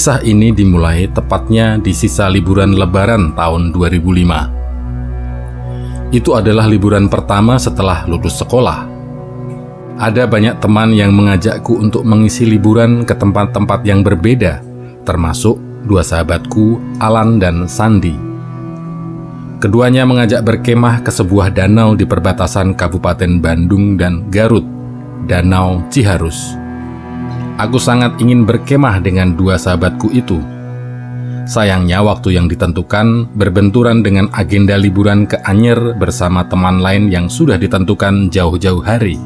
Kisah ini dimulai tepatnya di sisa liburan lebaran tahun 2005. Itu adalah liburan pertama setelah lulus sekolah. Ada banyak teman yang mengajakku untuk mengisi liburan ke tempat-tempat yang berbeda, termasuk dua sahabatku, Alan dan Sandi. Keduanya mengajak berkemah ke sebuah danau di perbatasan Kabupaten Bandung dan Garut, Danau Ciharus. Aku sangat ingin berkemah dengan dua sahabatku itu. Sayangnya waktu yang ditentukan berbenturan dengan agenda liburan ke Anyer bersama teman lain yang sudah ditentukan jauh-jauh hari.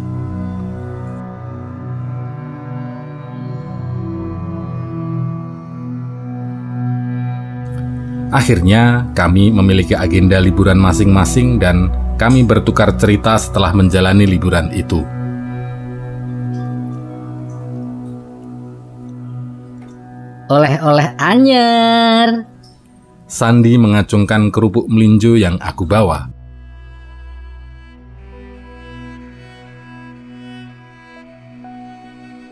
Akhirnya, kami memiliki agenda liburan masing-masing dan kami bertukar cerita setelah menjalani liburan itu. Oleh-oleh anyer. Sandi mengacungkan kerupuk melinjo yang aku bawa.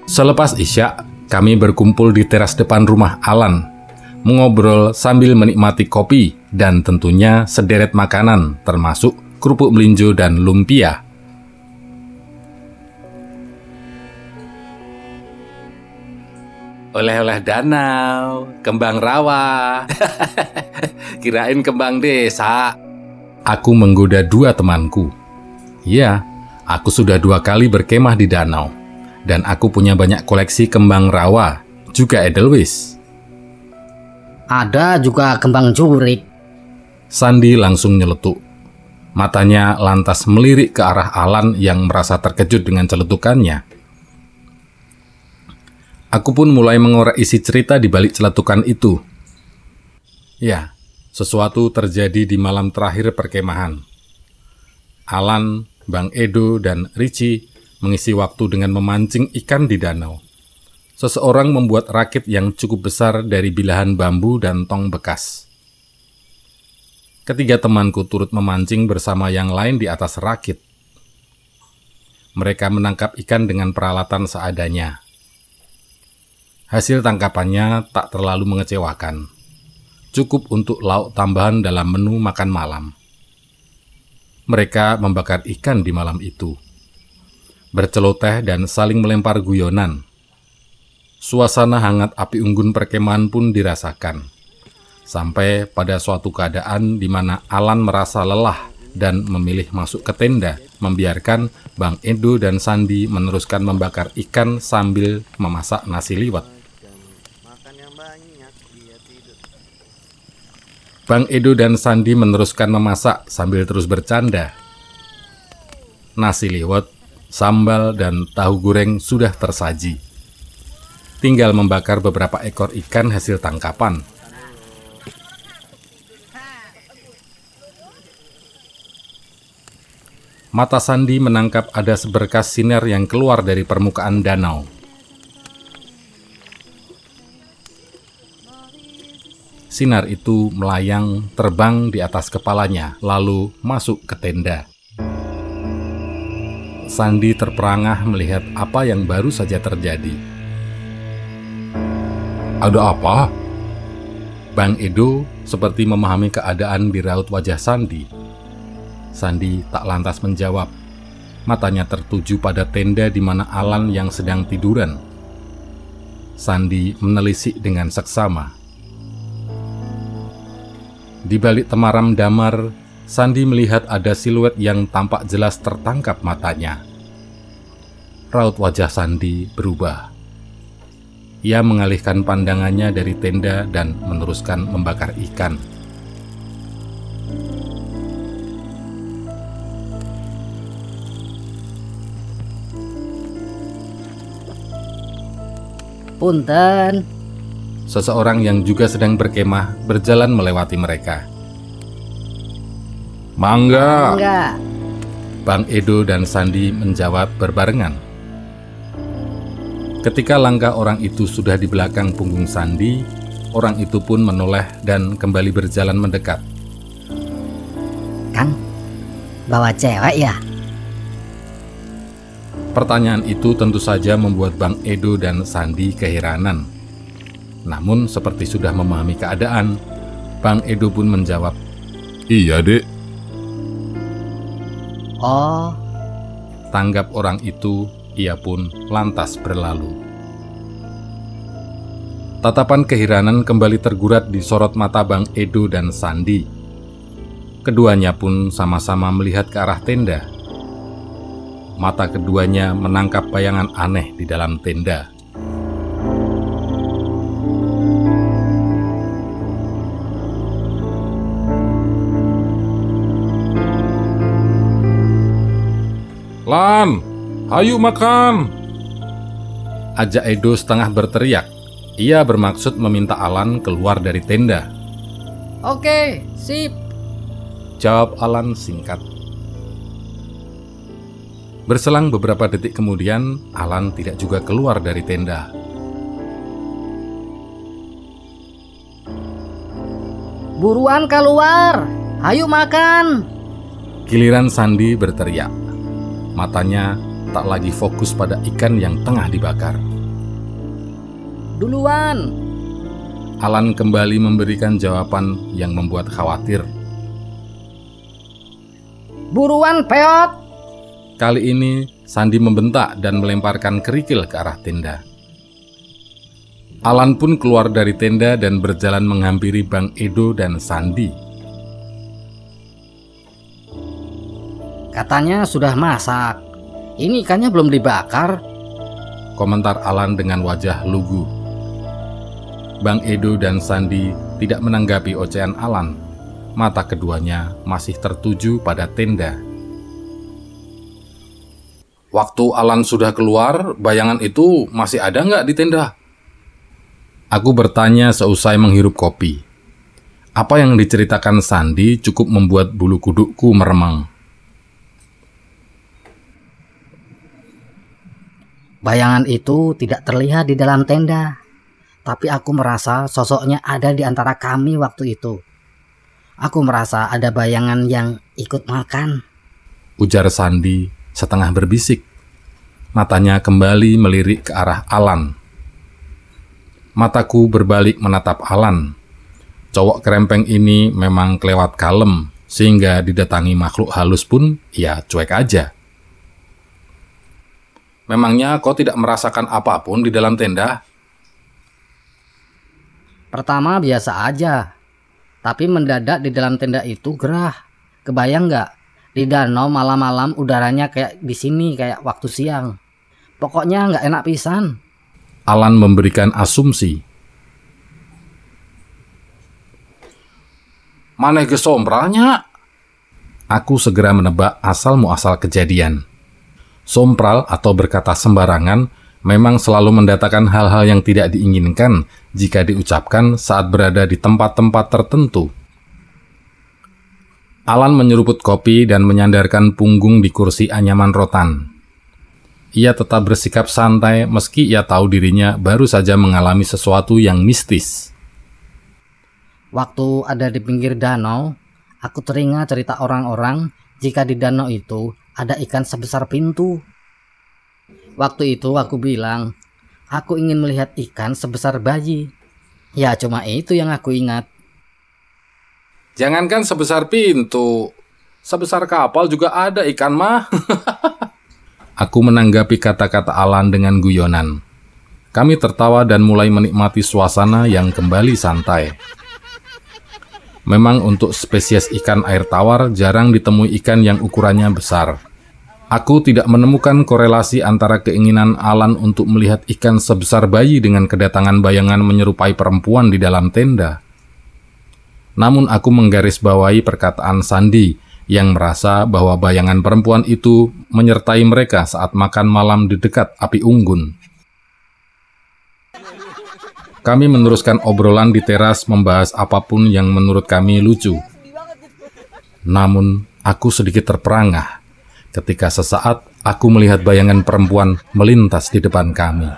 Selepas Isya, kami berkumpul di teras depan rumah Alan, mengobrol sambil menikmati kopi dan tentunya sederet makanan termasuk kerupuk melinjo dan lumpia. Oleh-oleh danau, kembang rawa. Kirain kembang desa. Aku menggoda dua temanku. Ya, aku sudah dua kali berkemah di danau. Dan aku punya banyak koleksi kembang rawa, juga edelweiss. Ada juga kembang jurik. Sandi langsung nyeletuk. Matanya lantas melirik ke arah Alan yang merasa terkejut dengan celetukannya. Aku pun mulai mengorek isi cerita di balik celetukan itu. Ya, sesuatu terjadi di malam terakhir perkemahan. Alan, Bang Edo, dan Richie mengisi waktu dengan memancing ikan di danau. Seseorang membuat rakit yang cukup besar dari bilahan bambu dan tong bekas. Ketiga temanku turut memancing bersama yang lain di atas rakit. Mereka menangkap ikan dengan peralatan seadanya. Hasil tangkapannya tak terlalu mengecewakan. Cukup untuk lauk tambahan dalam menu makan malam. Mereka membakar ikan di malam itu. Berceloteh dan saling melempar guyonan. Suasana hangat api unggun perkemahan pun dirasakan. Sampai pada suatu keadaan di mana Alan merasa lelah dan memilih masuk ke tenda, membiarkan Bang Edo dan Sandi meneruskan membakar ikan sambil memasak nasi liwet. Bang Edo dan Sandi meneruskan memasak sambil terus bercanda. Nasi liwet, sambal, dan tahu goreng sudah tersaji. Tinggal membakar beberapa ekor ikan hasil tangkapan. Mata Sandi menangkap ada seberkas sinar yang keluar dari permukaan danau. Sinar itu melayang terbang di atas kepalanya, lalu masuk ke tenda. Sandi terperangah melihat apa yang baru saja terjadi. Ada apa? Bang Edo seperti memahami keadaan di raut wajah Sandi. Sandi tak lantas menjawab. Matanya tertuju pada tenda di mana Alan yang sedang tiduran. Sandi menelisik dengan seksama. Di balik temaram damar, Sandi melihat ada siluet yang tampak jelas tertangkap matanya. Raut wajah Sandi berubah. Ia mengalihkan pandangannya dari tenda dan meneruskan membakar ikan. Punten, seseorang yang juga sedang berkemah berjalan melewati mereka. Mangga. Mangga. Bang Edo dan Sandi menjawab berbarengan. Ketika langkah orang itu sudah di belakang punggung Sandi, orang itu pun menoleh dan kembali berjalan mendekat. Kang, bawa cewek ya? Pertanyaan itu tentu saja membuat Bang Edo dan Sandi keheranan. Namun seperti sudah memahami keadaan, Bang Edo pun menjawab, Iya, Dek. Oh, tanggap orang itu, ia pun lantas berlalu. Tatapan keheranan kembali tergurat di sorot mata Bang Edo dan Sandi. Keduanya pun sama-sama melihat ke arah tenda. Mata keduanya menangkap bayangan aneh di dalam tenda. Lan, ayo makan. Ajak Edo setengah berteriak. Ia bermaksud meminta Alan keluar dari tenda. oke, sip. Jawab Alan singkat. Berselang beberapa detik kemudian, Alan tidak juga keluar dari tenda. Buruan keluar. Ayo makan. Giliran Sandi berteriak. Matanya tak lagi fokus pada ikan yang tengah dibakar. Duluan. Alan kembali memberikan jawaban yang membuat khawatir. Buruan peot. Kali ini Sandi membentak dan melemparkan kerikil ke arah tenda. Alan pun keluar dari tenda dan berjalan menghampiri Bang Edo dan Sandi. Katanya sudah masak. Ini ikannya belum dibakar. Komentar Alan dengan wajah lugu. Bang Edo dan Sandi tidak menanggapi ocehan Alan. Mata keduanya masih tertuju pada tenda. Waktu Alan sudah keluar, bayangan itu masih ada nggak di tenda? Aku bertanya seusai menghirup kopi. Apa yang diceritakan Sandi cukup membuat bulu kudukku meremang. Bayangan itu tidak terlihat di dalam tenda. Tapi aku merasa sosoknya ada di antara kami waktu itu. Aku merasa ada bayangan yang ikut makan. Ujar Sandi setengah berbisik. Matanya kembali melirik ke arah Alan. Mataku berbalik menatap Alan. Cowok kerempeng ini memang kelewat kalem, sehingga didatangi makhluk halus pun ya cuek aja. Memangnya kau tidak merasakan apa pun di dalam tenda? Pertama biasa aja. Tapi mendadak di dalam tenda itu gerah. Kebayang nggak? Di danau malam-malam udaranya kayak di sini kayak waktu siang. Pokoknya nggak enak pisan. Alan memberikan asumsi. Maneh gesompralnya? Aku segera menebak asal muasal kejadian. Sompral atau berkata sembarangan memang selalu mendatangkan hal-hal yang tidak diinginkan jika diucapkan saat berada di tempat-tempat tertentu. Alan menyeruput kopi dan menyandarkan punggung di kursi anyaman rotan. Ia tetap bersikap santai meski ia tahu dirinya baru saja mengalami sesuatu yang mistis. Waktu ada di pinggir danau, aku teringat cerita orang-orang jika di danau itu ada ikan sebesar pintu. Waktu itu aku bilang, aku ingin melihat ikan sebesar bayi. Ya cuma itu yang aku ingat. Jangankan sebesar pintu, sebesar kapal juga ada ikan mah. Aku menanggapi kata-kata Alan dengan guyonan. Kami tertawa dan mulai menikmati suasana yang kembali santai. Memang untuk spesies ikan air tawar jarang ditemui ikan yang ukurannya besar. Aku tidak menemukan korelasi antara keinginan Alan untuk melihat ikan sebesar bayi dengan kedatangan bayangan menyerupai perempuan di dalam tenda. Namun aku menggarisbawahi perkataan Sandi yang merasa bahwa bayangan perempuan itu menyertai mereka saat makan malam di dekat api unggun. Kami meneruskan obrolan di teras membahas apa pun yang menurut kami lucu. Namun, aku sedikit terperangah ketika sesaat aku melihat bayangan perempuan melintas di depan kami.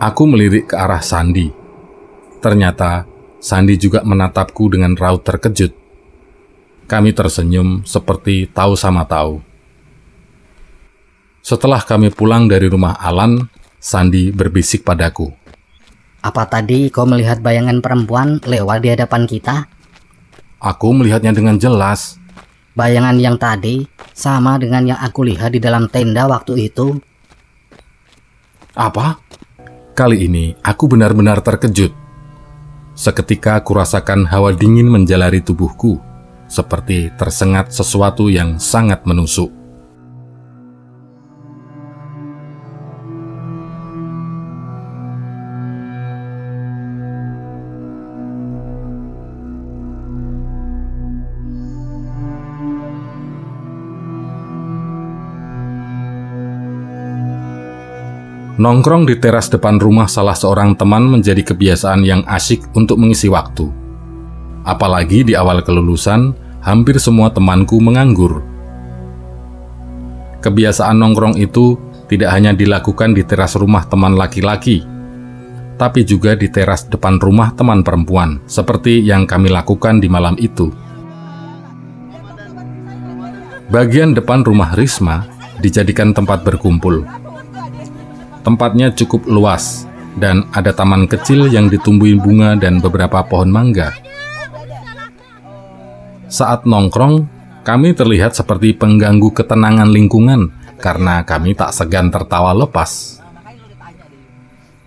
Aku melirik ke arah Sandi. Ternyata Sandi juga menatapku dengan raut terkejut. Kami tersenyum seperti tahu sama tahu. Setelah kami pulang dari rumah Alan, Sandi berbisik padaku. Apa tadi kau melihat bayangan perempuan lewat di hadapan kita? Aku melihatnya dengan jelas. Bayangan yang tadi sama dengan yang aku lihat di dalam tenda waktu itu. Apa? Kali ini aku benar-benar terkejut. Seketika aku rasakan hawa dingin menjalari tubuhku, seperti tersengat sesuatu yang sangat menusuk. Nongkrong di teras depan rumah salah seorang teman menjadi kebiasaan yang asyik untuk mengisi waktu. Apalagi di awal kelulusan, hampir semua temanku menganggur. Kebiasaan nongkrong itu tidak hanya dilakukan di teras rumah teman laki-laki, tapi juga di teras depan rumah teman perempuan, seperti yang kami lakukan di malam itu. Bagian depan rumah Risma dijadikan tempat berkumpul Tempatnya cukup luas dan ada taman kecil yang ditumbuhi bunga dan beberapa pohon mangga. Saat nongkrong, kami terlihat seperti pengganggu ketenangan lingkungan karena kami tak segan tertawa lepas.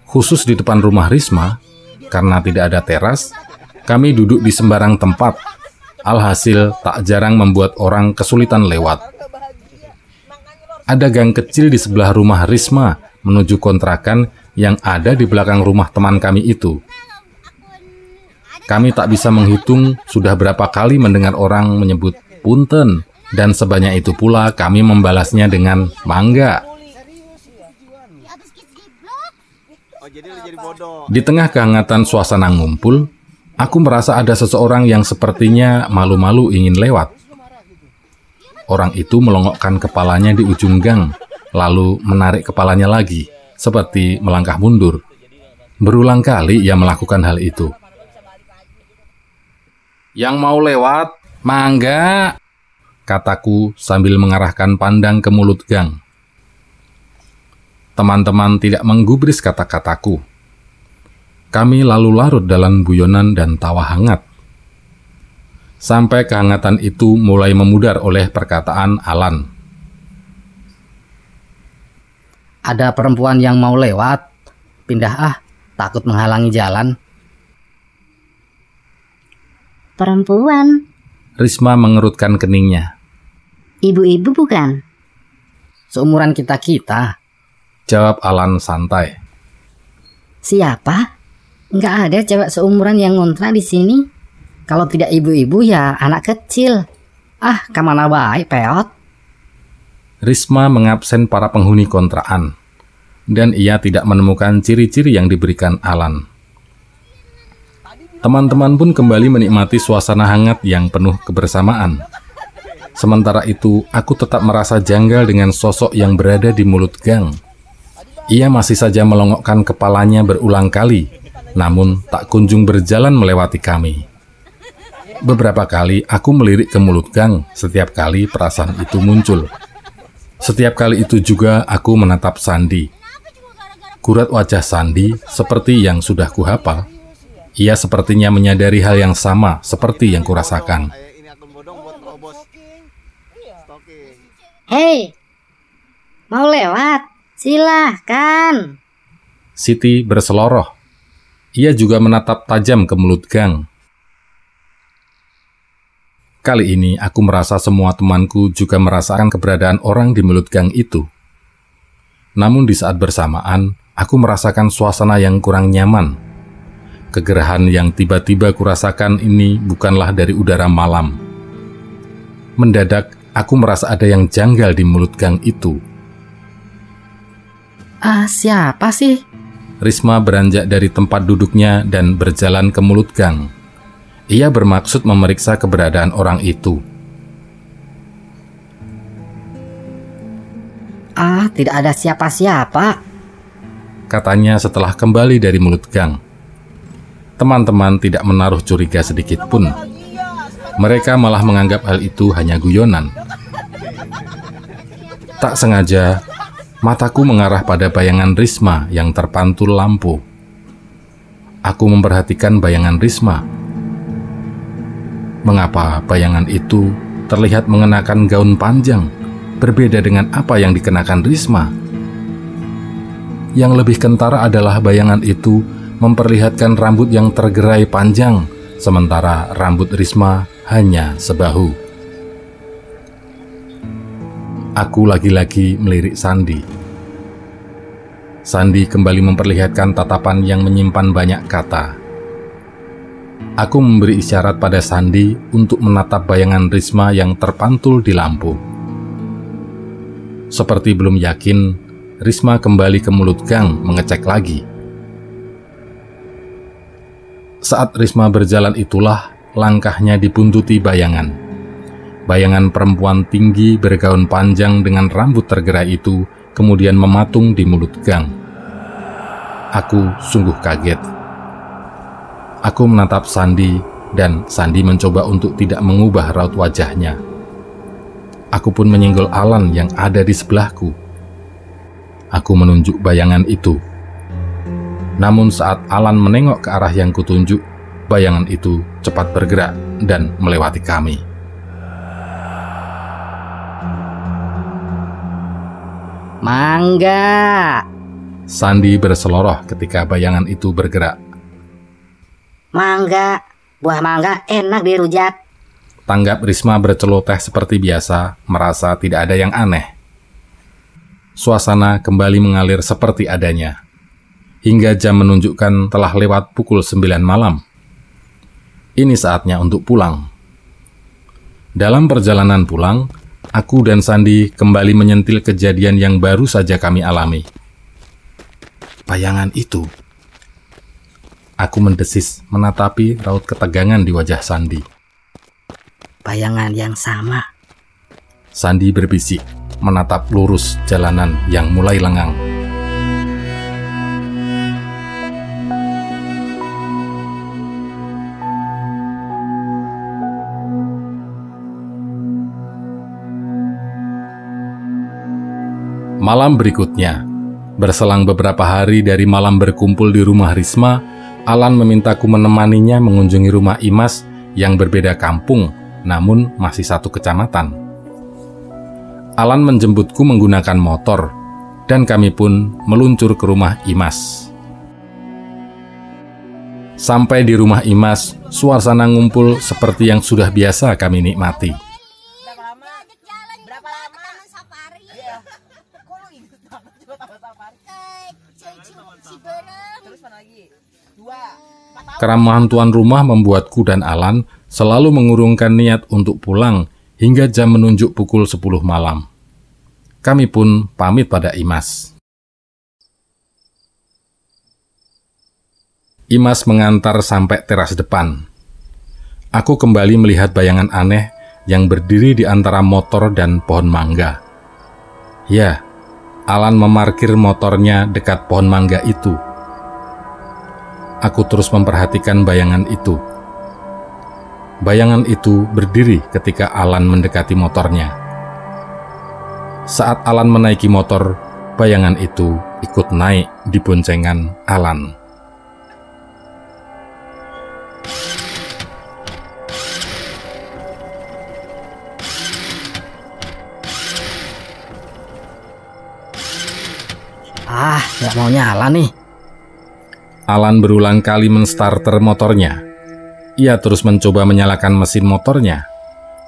Khusus di depan rumah Risma, karena tidak ada teras, kami duduk di sembarang tempat. Alhasil tak jarang membuat orang kesulitan lewat. Ada gang kecil di sebelah rumah Risma menuju kontrakan yang ada di belakang rumah teman kami itu. Kami tak bisa menghitung sudah berapa kali mendengar orang menyebut punten, dan sebanyak itu pula kami membalasnya dengan mangga. Di tengah kehangatan suasana ngumpul, aku merasa ada seseorang yang sepertinya malu-malu ingin lewat. Orang itu melongokkan kepalanya di ujung gang, lalu menarik kepalanya lagi, seperti melangkah mundur. Berulang kali ia melakukan hal itu. Yang mau lewat, mangga, kataku sambil mengarahkan pandang ke mulut gang. Teman-teman tidak menggubris kata-kataku. Kami lalu larut dalam guyonan dan tawa hangat. Sampai kehangatan itu mulai memudar oleh perkataan Alan. Ada perempuan yang mau lewat. Pindah ah, takut menghalangi jalan. Perempuan. Risma mengerutkan keningnya. Ibu-ibu bukan? Seumuran kita-kita. Jawab Alan santai. Siapa? Nggak ada cewek seumuran yang ngontrak di sini. Kalau tidak ibu-ibu ya anak kecil. Ah, ke mana baik, peot? Risma mengabsen para penghuni kontrakan, dan ia tidak menemukan ciri-ciri yang diberikan Alan. Teman-teman pun kembali menikmati suasana hangat yang penuh kebersamaan. Sementara itu, aku tetap merasa janggal dengan sosok yang berada di mulut gang. Ia masih saja melongokkan kepalanya berulang kali, namun tak kunjung berjalan melewati kami. Beberapa kali aku melirik ke mulut gang setiap kali perasaan itu muncul. Setiap kali itu juga aku menatap Sandi. Kurat wajah Sandi seperti yang sudah kuhafal. Ia sepertinya menyadari hal yang sama seperti yang kurasakan. Hei, mau lewat? Silahkan. Siti berseloroh. Ia juga menatap tajam ke mulut gang. Kali ini aku merasa semua temanku juga merasakan keberadaan orang di mulut gang itu. Namun di saat bersamaan, aku merasakan suasana yang kurang nyaman. Kegerahan yang tiba-tiba kurasakan ini bukanlah dari udara malam. Mendadak, aku merasa ada yang janggal di mulut gang itu. Ah, siapa sih? Risma beranjak dari tempat duduknya dan berjalan ke mulut gang. Ia bermaksud memeriksa keberadaan orang itu. Ah, tidak ada siapa-siapa. Katanya setelah kembali dari mulut gang. Teman-teman tidak menaruh curiga sedikit pun. Mereka malah menganggap hal itu hanya guyonan. Tak sengaja, Mataku mengarah pada bayangan Risma yang terpantul lampu. Aku memperhatikan bayangan Risma. Mengapa bayangan itu terlihat mengenakan gaun panjang, berbeda dengan apa yang dikenakan Risma? Yang lebih kentara adalah bayangan itu memperlihatkan rambut yang tergerai panjang, sementara rambut Risma hanya sebahu. Aku lagi-lagi melirik Sandi. Sandi kembali memperlihatkan tatapan yang menyimpan banyak kata. Aku memberi isyarat pada Sandi untuk menatap bayangan Risma yang terpantul di lampu. Seperti belum yakin, Risma kembali ke mulut gang mengecek lagi. Saat Risma berjalan itulah langkahnya dibuntuti bayangan. Bayangan perempuan tinggi bergaun panjang dengan rambut tergerai itu kemudian mematung di mulut gang. Aku sungguh kaget. Aku menatap Sandi dan Sandi mencoba untuk tidak mengubah raut wajahnya. Aku pun menyenggol Alan yang ada di sebelahku. Aku menunjuk bayangan itu namun saat Alan menengok ke arah yang kutunjuk, bayangan itu cepat bergerak dan melewati kami. Mangga. Sandi berseloroh ketika bayangan itu bergerak. Mangga, buah mangga enak dirujak. Tanggap Risma berceloteh seperti biasa, merasa tidak ada yang aneh. Suasana kembali mengalir seperti adanya hingga jam menunjukkan telah lewat pukul 9 malam. Ini saatnya untuk pulang. Dalam perjalanan pulang, aku dan Sandi kembali menyentil kejadian yang baru saja kami alami. Bayangan itu. Aku mendesis menatapi raut ketegangan di wajah Sandi. Bayangan yang sama. Sandi berbisik, menatap lurus jalanan yang mulai lengang. Malam berikutnya, berselang beberapa hari dari malam berkumpul di rumah Risma, Alan memintaku menemaninya mengunjungi rumah Imas yang berbeda kampung, namun masih satu kecamatan. Alan menjemputku menggunakan motor, dan kami pun meluncur ke rumah Imas. Sampai di rumah Imas, suasana ngumpul seperti yang sudah biasa kami nikmati. Keramahan tuan rumah membuatku dan Alan selalu mengurungkan niat untuk pulang hingga jam menunjuk pukul 10 malam. Kami pun pamit pada Imas. Imas mengantar sampai teras depan. Aku kembali melihat bayangan aneh yang berdiri di antara motor dan pohon mangga. Ya, Alan memarkir motornya dekat pohon mangga itu aku terus memperhatikan bayangan itu. Bayangan itu berdiri ketika Alan mendekati motornya. Saat Alan menaiki motor, bayangan itu ikut naik di boncengan Alan. Ah, nggak mau nyala nih. Alan berulang kali menstarter motornya. Ia terus mencoba menyalakan mesin motornya,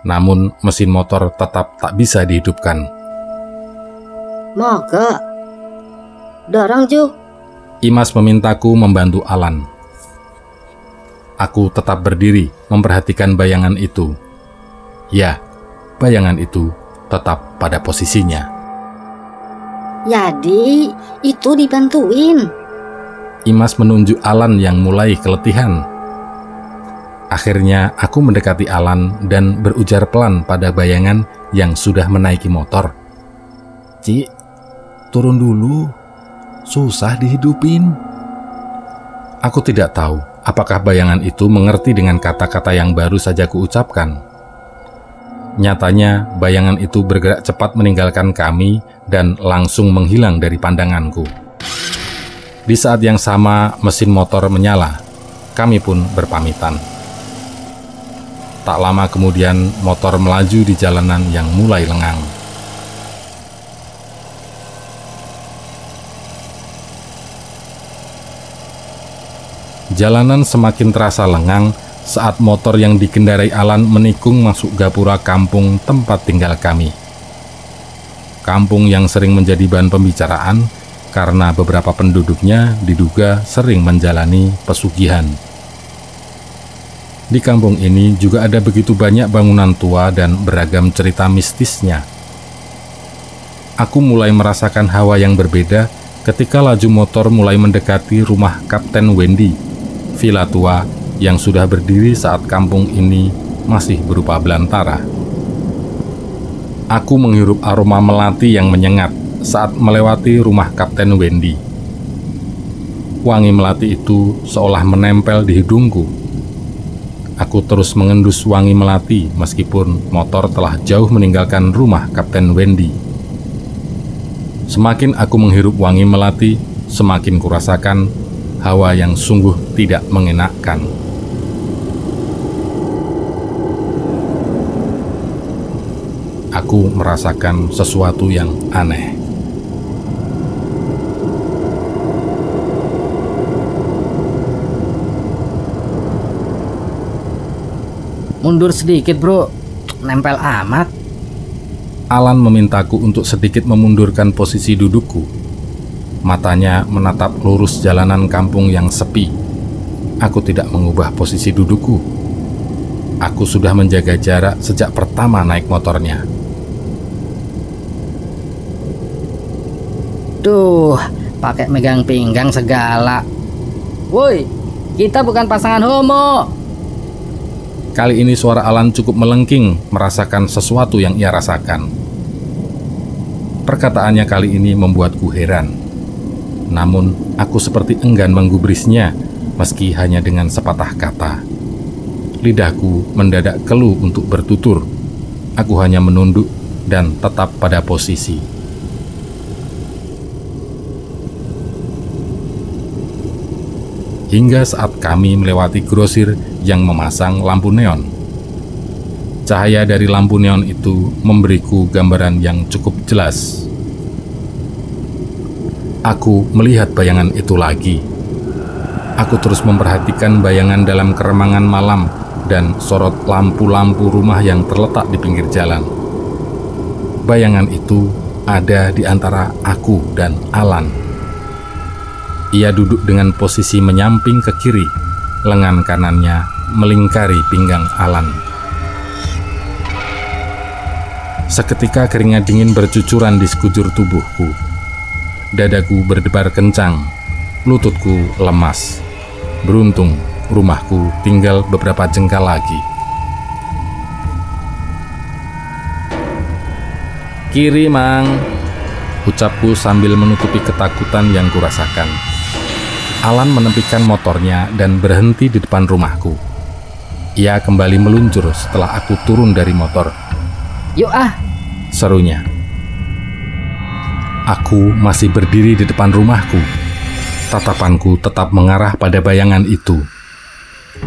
namun mesin motor tetap tak bisa dihidupkan. Moga. Dorong, Ju. Imas memintaku membantu Alan. Aku tetap berdiri memperhatikan bayangan itu. Ya, bayangan itu tetap pada posisinya. Jadi, itu dibantuin. Imas menunjuk Alan yang mulai keletihan. Akhirnya aku mendekati Alan dan berujar pelan pada bayangan yang sudah menaiki motor. Cik, turun dulu. Susah dihidupin. Aku tidak tahu apakah bayangan itu mengerti dengan kata-kata yang baru saja kuucapkan. Nyatanya, bayangan itu bergerak cepat meninggalkan kami dan langsung menghilang dari pandanganku. Di saat yang sama, mesin motor menyala. Kami pun berpamitan. Tak lama kemudian, motor melaju di jalanan yang mulai lengang. Jalanan semakin terasa lengang saat motor yang dikendarai Alan menikung masuk gapura kampung tempat tinggal kami. Kampung yang sering menjadi bahan pembicaraan karena beberapa penduduknya diduga sering menjalani pesugihan. Di kampung ini juga ada begitu banyak bangunan tua dan beragam cerita mistisnya. Aku mulai merasakan hawa yang berbeda ketika laju motor mulai mendekati rumah Kapten Wendy, villa tua yang sudah berdiri saat kampung ini masih berupa belantara. Aku menghirup aroma melati yang menyengat saat melewati rumah Kapten Wendy. Wangi melati itu seolah menempel di hidungku. Aku terus mengendus wangi melati meskipun motor telah jauh meninggalkan rumah Kapten Wendy. Semakin aku menghirup wangi melati, semakin kurasakan hawa yang sungguh tidak mengenakkan. Aku merasakan sesuatu yang aneh. Mundur sedikit bro, nempel amat. Alan memintaku untuk sedikit memundurkan posisi dudukku. Matanya menatap lurus jalanan kampung yang sepi. Aku tidak mengubah posisi dudukku. Aku sudah menjaga jarak sejak pertama naik motornya. Duh, pakai megang pinggang segala. Woi, kita bukan pasangan homo. Kali ini suara Alan cukup melengking, merasakan sesuatu yang ia rasakan. Perkataannya kali ini membuatku heran. Namun, aku seperti enggan menggubrisnya, meski hanya dengan sepatah kata. Lidahku mendadak keluh untuk bertutur. Aku hanya menunduk dan tetap pada posisi. hingga saat kami melewati grosir yang memasang lampu neon. Cahaya dari lampu neon itu memberiku gambaran yang cukup jelas. Aku melihat bayangan itu lagi. Aku terus memperhatikan bayangan dalam keremangan malam dan sorot lampu-lampu rumah yang terletak di pinggir jalan. Bayangan itu ada di antara aku dan Alan. Ia duduk dengan posisi menyamping ke kiri, lengan kanannya melingkari pinggang Alan. Seketika keringat dingin bercucuran di sekujur tubuhku. Dadaku berdebar kencang, lututku lemas. Beruntung, rumahku tinggal beberapa jengkal lagi. Kiri, Mang. Ucapku sambil menutupi ketakutan yang kurasakan. Alan menepikan motornya dan berhenti di depan rumahku. Ia kembali meluncur setelah aku turun dari motor. Yuk ah, Serunya. Aku masih berdiri di depan rumahku. Tatapanku tetap mengarah pada bayangan itu.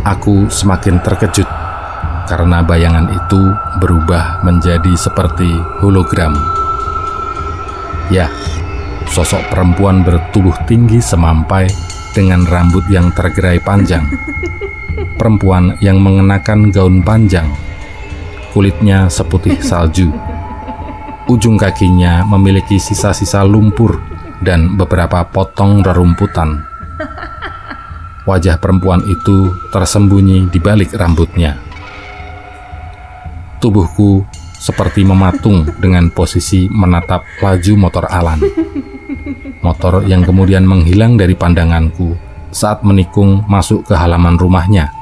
Aku semakin terkejut karena bayangan itu berubah menjadi seperti hologram. Ya, sosok perempuan bertubuh tinggi semampai dengan rambut yang tergerai panjang. Perempuan yang mengenakan gaun panjang, kulitnya seputih salju. Ujung kakinya memiliki sisa-sisa lumpur dan beberapa potong rerumputan. Wajah perempuan itu tersembunyi di balik rambutnya. Tubuhku seperti mematung dengan posisi menatap laju motor Alan. Motor yang kemudian menghilang dari pandanganku saat menikung masuk ke halaman rumahnya.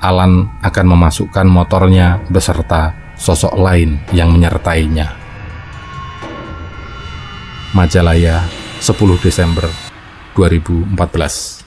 Alan akan memasukkan motornya beserta sosok lain yang menyertainya. Majalaya, 10 Desember 2014